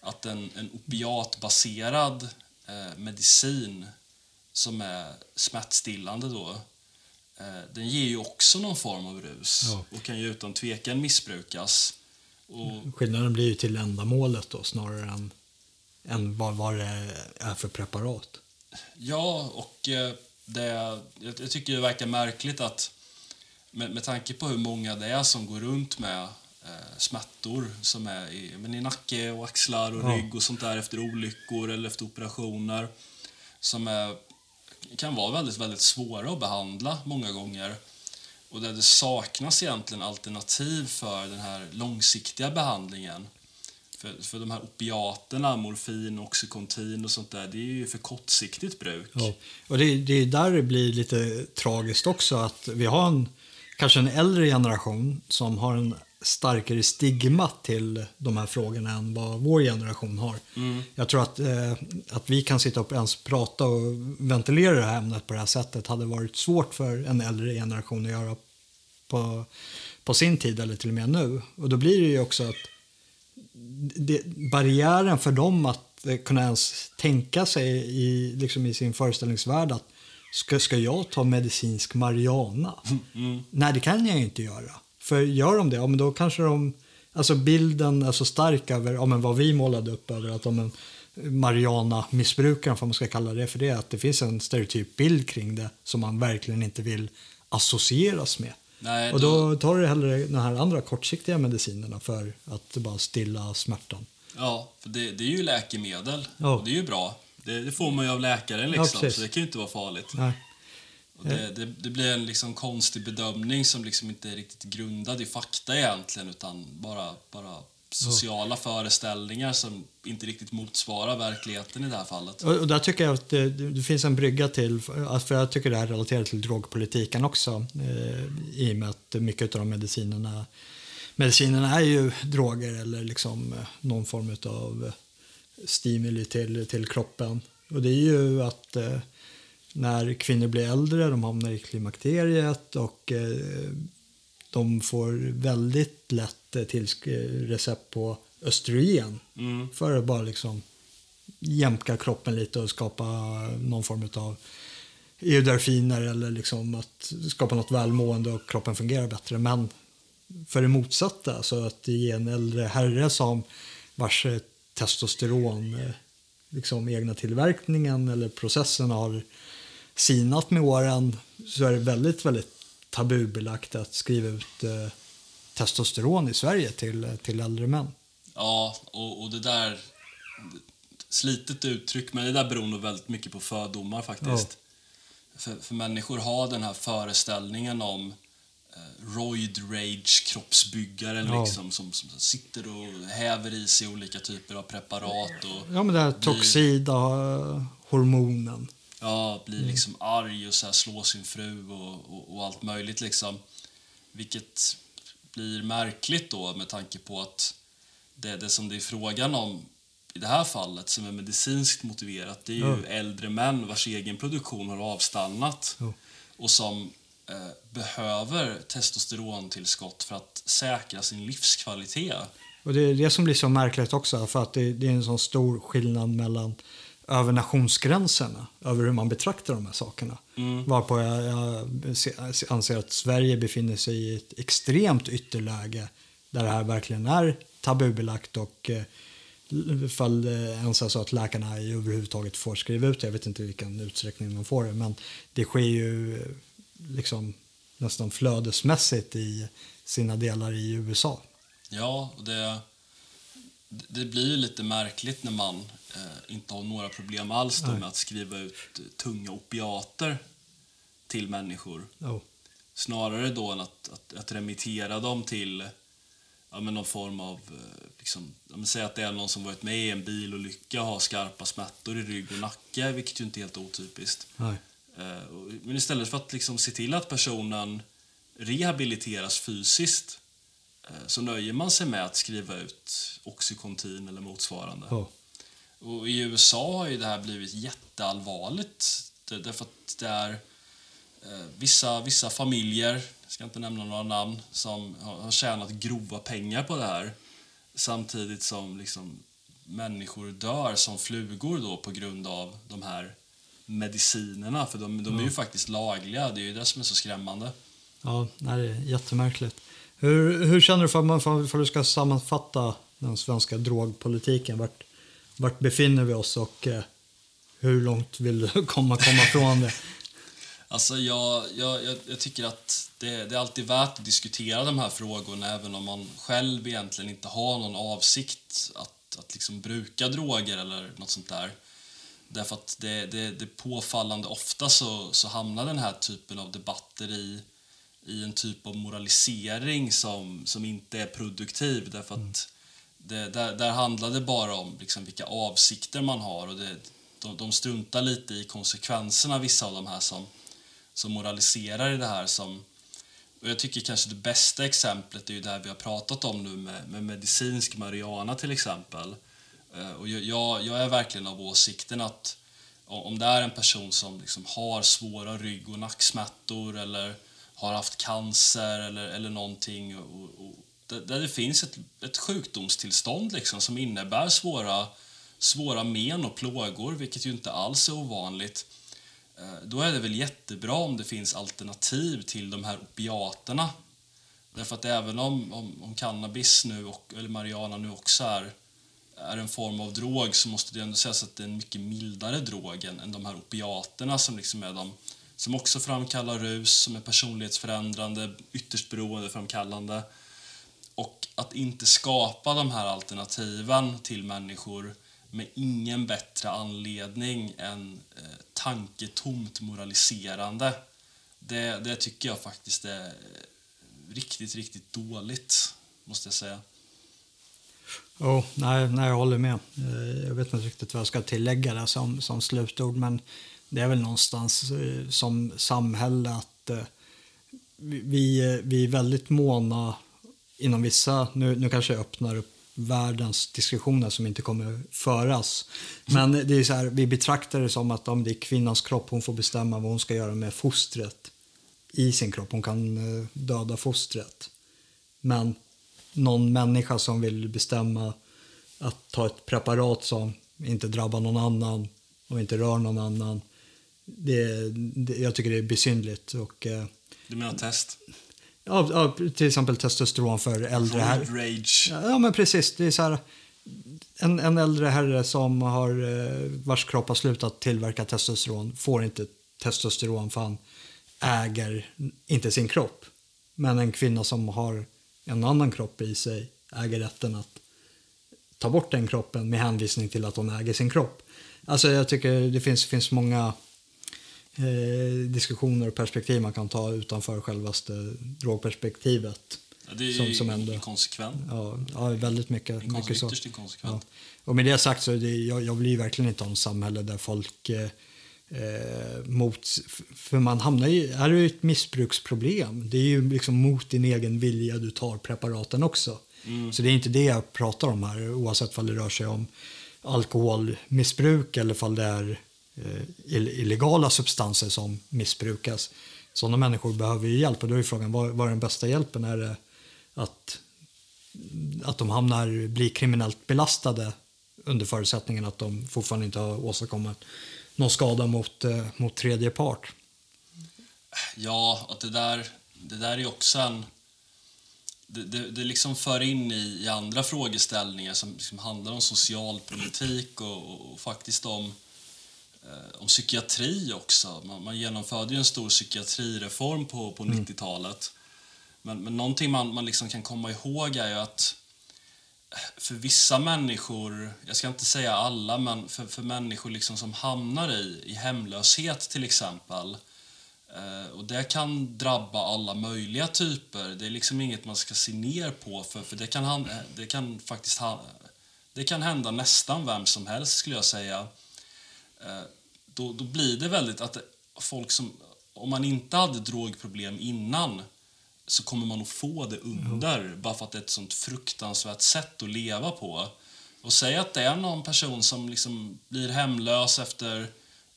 Att en, en opiatbaserad eh, medicin som är smärtstillande då, eh, den ger ju också någon form av rus ja. och kan ju utan tvekan missbrukas. Och... Skillnaden blir ju till ändamålet då snarare än, än vad, vad det är för preparat. Ja, och eh, det, jag tycker det verkar märkligt att med, med tanke på hur många det är som går runt med eh, smärtor som är i, men i nacke och axlar och ja. rygg och sånt där efter olyckor eller efter operationer som är, kan vara väldigt, väldigt svåra att behandla många gånger och där det saknas egentligen alternativ för den här långsiktiga behandlingen. För, för de här opiaterna, morfin, oxycontin och sånt där, det är ju för kortsiktigt bruk. Ja. Och det, det är där det blir lite tragiskt också att vi har en kanske en äldre generation som har en starkare stigma till de här frågorna än vad vår generation har. Mm. Jag tror att, eh, att vi kan sitta och ens prata och ventilera det här ämnet på det här sättet hade varit svårt för en äldre generation att göra på, på sin tid eller till och med nu. Och då blir det ju också att det, barriären för dem att kunna ens tänka sig i, liksom i sin föreställningsvärld att Ska, ska jag ta medicinsk marijuana? Mm. Nej, det kan jag inte göra. För gör de det, ja, men då kanske de... Alltså bilden är så stark över ja, men vad vi målade upp över att om en marijuana-missbrukaren, om man ska kalla det för det, att det finns en stereotyp bild kring det som man verkligen inte vill associeras med. Nej, då... Och då tar du hellre de här andra kortsiktiga medicinerna för att bara stilla smärtan. Ja, för det, det är ju läkemedel ja. och det är ju bra. Det, det, får man ju av läkaren liksom, ja, så det kan ju inte vara farligt. Nej. Det, det, det, blir en liksom konstig bedömning som liksom inte är riktigt grundad i fakta egentligen utan bara, bara sociala föreställningar som inte riktigt motsvarar verkligheten i det här fallet. Och, och där tycker jag att det, det, finns en brygga till, för jag tycker det här relaterar till drogpolitiken också eh, i och med att mycket av de medicinerna medicinerna är ju droger eller liksom eh, någon form av stimuli till, till kroppen. Och det är ju att eh, när kvinnor blir äldre, de hamnar i klimakteriet och eh, de får väldigt lätt eh, till recept på östrogen mm. för att bara liksom jämka kroppen lite och skapa någon form av eudarfiner eller liksom att skapa något välmående och kroppen fungerar bättre. Men för det motsatta, så att ge en äldre herre som vars testosteron, eh, liksom egna tillverkningen eller processen har sinat med åren så är det väldigt, väldigt tabubelagt att skriva ut eh, testosteron i Sverige till, till äldre män. Ja, och, och det där... Slitet uttryck, men det där beror nog väldigt mycket på fördomar faktiskt. Ja. För, för människor har den här föreställningen om Eh, roid rage kroppsbyggare ja. liksom, som, som, sitter och häver i sig olika typer av preparat. Och ja, men det här toxida hormonen. Ja, blir mm. liksom mm. arg och så här, slår sin fru och, och, och, allt möjligt. Liksom. Vilket blir märkligt då med tanke på att det, det som det är frågan om i det här fallet som är medicinskt motiverat det är ju ja. äldre män vars egen produktion har avstannat ja. och som Eh, behöver testosterontillskott för att säkra sin livskvalitet. Och det är det som blir så märkligt också, för att det, det är en sån stor skillnad mellan över nationsgränserna, över hur man betraktar de här sakerna. Mm. Varpå jag, jag se- anser att Sverige befinner sig i ett extremt ytterläge där det här verkligen är tabubelagt och eh, ifall det ens är så att läkarna överhuvudtaget får skriva ut det, jag vet inte i vilken utsträckning de får det, men det sker ju eh, liksom nästan flödesmässigt i sina delar i USA. Ja, och det, det blir ju lite märkligt när man eh, inte har några problem alls då med att skriva ut eh, tunga opiater till människor. Oh. Snarare då än att, att, att remittera dem till ja, men någon form av... eh, Liksom, ja, säg att det är någon som varit med i en bilolycka och har skarpa smärtor i rygg och nacke, vilket ju inte är helt otypiskt. Nej. Men istället för att liksom se till att personen rehabiliteras fysiskt så nöjer man sig med att skriva ut Oxycontin eller motsvarande. Oh. Och I USA har ju det här blivit jätteallvarligt. Därför att det är eh, vissa, vissa familjer, jag ska inte nämna några namn, som har, har tjänat grova pengar på det här. Samtidigt som liksom, människor dör som flugor då på grund av de här medicinerna. För de, de är ju faktiskt lagliga. Det är ju det som är så skrämmande. Ja, nej, det är jättemärkligt. Hur, hur känner du för, för, för att du ska sammanfatta den svenska drogpolitiken? Vart, vart befinner vi oss och eh, hur långt vill du komma, komma från det? Alltså jag, jag, jag, tycker att det, det är alltid värt att diskutera de här frågorna även om man själv egentligen inte har någon avsikt att, att liksom bruka droger eller något sånt där. Därför att det, det, det är påfallande ofta så, så hamnar den här typen av debatter i, i en typ av moralisering som, som inte är produktiv. Därför att det, där, där handlar det bara om liksom vilka avsikter man har och det, de, de struntar lite i konsekvenserna, vissa av de här som, som moraliserar i det här. Som, och jag tycker kanske det bästa exemplet är ju det här vi har pratat om nu med, med medicinsk marijuana till exempel. Eh, och jag, jag, är verkligen av åsikten att om det är en person som liksom har svåra rygg och nacksmärtor eller har haft cancer eller, eller någonting och, och där, det finns ett, ett sjukdomstillstånd liksom, som innebär svåra, svåra men och plågor, vilket ju inte alls är ovanligt eh, då är det väl jättebra om det finns alternativ till de här opiaterna. Därför att även om, om, om cannabis nu och, eller marijuana nu också är, är en form av drog så måste det ändå sägas att det är en mycket mildare drog än, än de här opiaterna som liksom är de som också framkallar rus, som är personlighetsförändrande, ytterst beroendeframkallande. Och att inte skapa de här alternativen till människor med ingen bättre anledning än eh, tanketomt moraliserande. Det, det tycker jag faktiskt är eh, riktigt, riktigt dåligt, måste jag säga. Oh, nej, nej, jag håller med. Eh, jag vet inte riktigt vad jag ska tillägga där som, som slutord, men det är väl någonstans eh, som samhälle att eh, vi- vi är väldigt måna inom vissa, nu, nu kanske jag öppnar upp världens diskussioner som inte kommer föras. Men det är så här, vi betraktar det som att om det är kvinnans kropp, hon får bestämma vad hon ska göra med fostret i sin kropp. Hon kan eh, döda fostret. Men någon människa som vill bestämma att ta ett preparat som inte drabbar någon annan och inte rör någon annan. Det, det, jag tycker det är besynligt. Och, eh, Du menar test? Ja, ja, till exempel testosteron för äldre herrar. rage. Ja, men precis. Det är så här, en, en äldre herre som har, eh, vars kropp har slutat tillverka testosteron får inte testosteron för han äger inte sin kropp. Men en kvinna som har en annan kropp i sig äger rätten att ta bort den kroppen med hänvisning till att hon äger sin kropp. Alltså jag tycker det finns, finns många eh, diskussioner och perspektiv man kan ta utanför självaste drogperspektivet. Ja, det är Som- som ändå- inkonsekvent. Ja, ja väldigt mycket. Inkons- mycket så. Inkonsekvent. Och med det sagt så är det, jag, jag ju verkligen inte ha ett samhälle där folk eh, eh, mot, för man hamnar ju, är det ju ett missbruksproblem. Det är ju liksom mot din egen vilja du tar preparaten också. Så det är inte det jag pratar om här oavsett om det rör sig om alkoholmissbruk eller om det är Eh, illegala substanser som missbrukas. Sådana människor behöver ju hjälp och då är frågan vad, vad är den bästa hjälpen? Är det att att de hamnar, blir kriminellt belastade under förutsättningen att de fortfarande inte har åstadkommit någon skada mot, eh, mot tredje part. Ja, och det där, det där är också en... Det, det, det liksom för in i, i andra frågeställningar som liksom handlar om socialpolitik och, och, och faktiskt om, eh, om psykiatri också. Man, man genomförde en stor psykiatrireform på, på mm. 90-talet. Men, men någonting man, man liksom kan komma ihåg är ju att för vissa människor, jag ska inte säga alla, men för, för människor liksom som hamnar i, i hemlöshet till exempel. Eh, och det kan drabba alla möjliga typer. Det är liksom inget man ska se ner på för, för det kan, det kan faktiskt det kan hända nästan vem som helst skulle jag säga. Eh, då, då blir det väldigt att folk som, om man inte hade drogproblem innan så kommer man att få det under mm. bara för att det är ett sånt fruktansvärt sätt att leva på. Och säg att det är någon person som liksom blir hemlös efter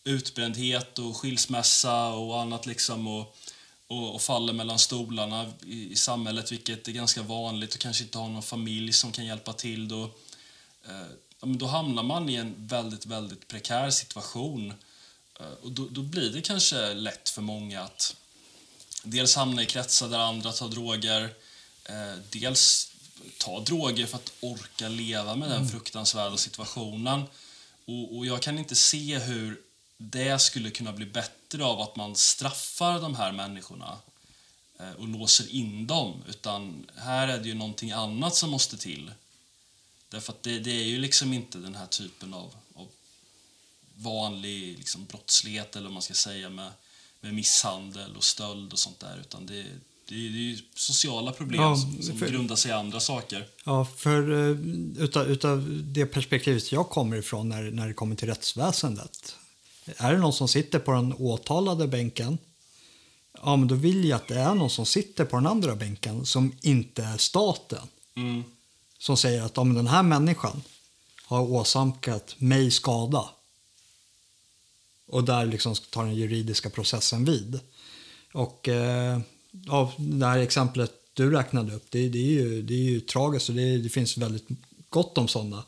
utbrändhet och skilsmässa och annat liksom och, och, och faller mellan stolarna i, i, samhället, vilket är ganska vanligt och kanske inte har någon familj som kan hjälpa till. Då, eh, då hamnar man i en väldigt, väldigt prekär situation. Eh, och då, då blir det kanske lätt för många att dels hamna i kretsar där andra tar droger, eh, dels ta droger för att orka leva med den mm. fruktansvärda situationen. Och, och, jag kan inte se hur det skulle kunna bli bättre av att man straffar de här människorna eh, och låser in dem. Utan här är det ju någonting annat som måste till. Därför att det, det är ju liksom inte den här typen av, av vanlig liksom, brottslighet, eller vad man ska säga, med med misshandel och stöld och sånt där. Utan det, det, är, det är sociala problem ja, som, som för, grundar sig i andra saker. Ja, för uh, utav, utav det perspektivet jag kommer ifrån när, när det kommer till rättsväsendet. Är det någon som sitter på den åtalade bänken Ja, men då vill jag att det är någon som sitter på den andra bänken som inte är staten. Mm. Som säger att om den här människan har åsamkat mig skada och där liksom tar den juridiska processen vid. Och eh, av det här exemplet du räknade upp, det, det, är, ju, det är ju tragiskt och det, det finns väldigt gott om sådana.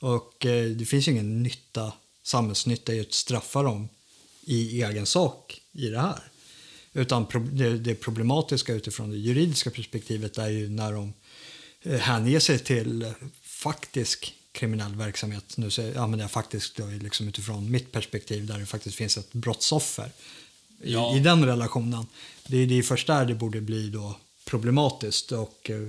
Och eh, det finns ju ingen nytta, samhällsnytta i att straffa dem i egen sak i det här. Utan det, det problematiska utifrån det juridiska perspektivet är ju när de eh, hänger sig till faktisk kriminell verksamhet. Nu så använder jag faktiskt då liksom utifrån mitt perspektiv där det faktiskt finns ett brottsoffer i, ja. i den relationen. Det är, det är först där det borde bli då problematiskt och eh,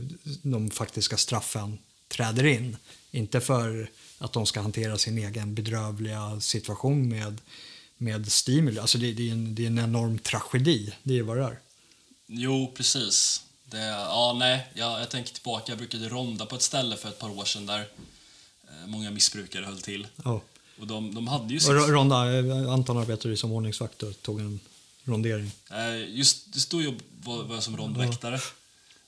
de faktiska straffen träder in. Inte för att de ska hantera sin egen bedrövliga situation med, med stimuli. Alltså det, det, är en, det är en enorm tragedi, det är vad det är. Jo, precis. Det, ja, nej, jag, jag tänker tillbaka. Jag brukade ronda på ett ställe för ett par år sedan där Eh, många missbrukare höll till. Oh. Och de, de hade ju... Och Ronda, eh, Anton arbetade som ordningsvakt och tog en rondering. Eh, just, det stod ju var, var som rondväktare.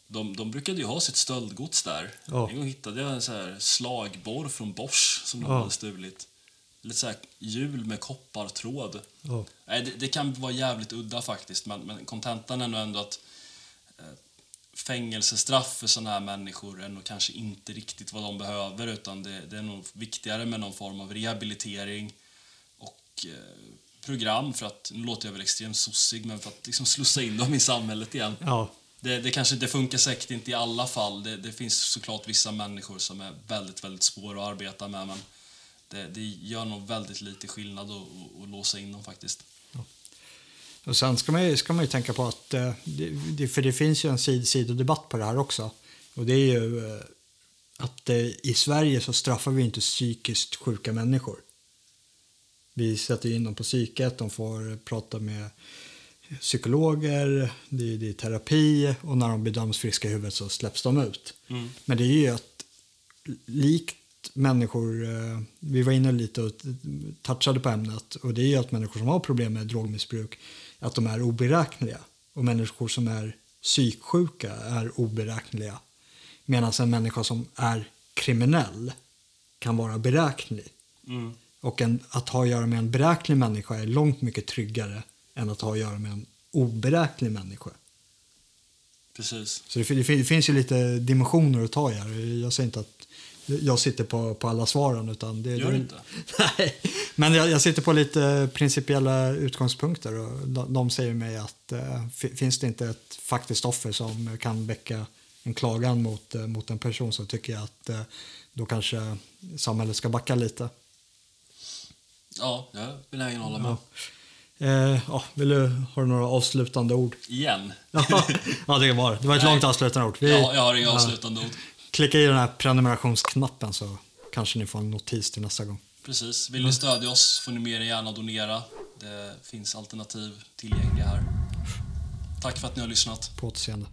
De, de brukade ju ha sitt stöldgods där. Oh. En gång hittade jag en så här slagborr från Bosch som de oh. hade stulit. Lite så här hjul med koppartråd. Oh. Nej, det, det, kan vara jävligt udda faktiskt, men kontentan är nog ändå att fängelsestraff för sådana här människor är nog kanske inte riktigt vad de behöver utan det, det är nog viktigare med någon form av rehabilitering och eh, program för att, nu låter jag väl extremt sossig, men för att liksom slussa in dem i samhället igen. Ja. Det, det kanske det funkar säkert inte i alla fall. Det, det, finns såklart vissa människor som är väldigt, väldigt svåra att arbeta med men det, det gör nog väldigt lite skillnad att, att låsa in dem faktiskt. Och sen ska man ju, ska man ju tänka på att, eh, det, för det finns ju en sid, sidodebatt på det här också. Och det är ju eh, att eh, i Sverige så straffar vi inte psykiskt sjuka människor. Vi sätter in dem på psyket, de får prata med psykologer, det är, det är terapi och när de bedöms friska i huvudet så släpps de ut. Mm. Men det är ju att likt människor, vi var inne lite och touchade på ämnet och det är ju att människor som har problem med drogmissbruk att de är oberäkneliga. Och människor som är psyksjuka är oberäkneliga. Medan en människa som är kriminell kan vara beräknelig. Mm. Och en, att ha att göra med en beräknelig människa är långt mycket tryggare än att ha att göra med en oberäknelig människa. Precis. Så det, det, det, finns ju lite dimensioner att ta i här. Jag säger inte att jag sitter på, på alla svaren. Utan det, Gör det, inte? Nej, men jag, jag, sitter på lite principiella utgångspunkter. Och de, de säger mig att äh, finns det inte ett faktiskt offer som kan väcka en klagan mot, äh, mot en person så tycker jag att äh, då kanske samhället ska backa lite. Ja, jag är benägen att hålla med. Ja. Eh, ja, vill du, har du några avslutande ord? Igen? ja, det var det. var ett Nej. långt avslutande ord. Vi, ja, jag har inga avslutande ord. Klicka i den här prenumerationsknappen så kanske ni får en notis till nästa gång. Precis. Vill ni stödja oss får ni mer gärna donera. Det finns alternativ tillgängliga här. Tack för att ni har lyssnat. På återseende.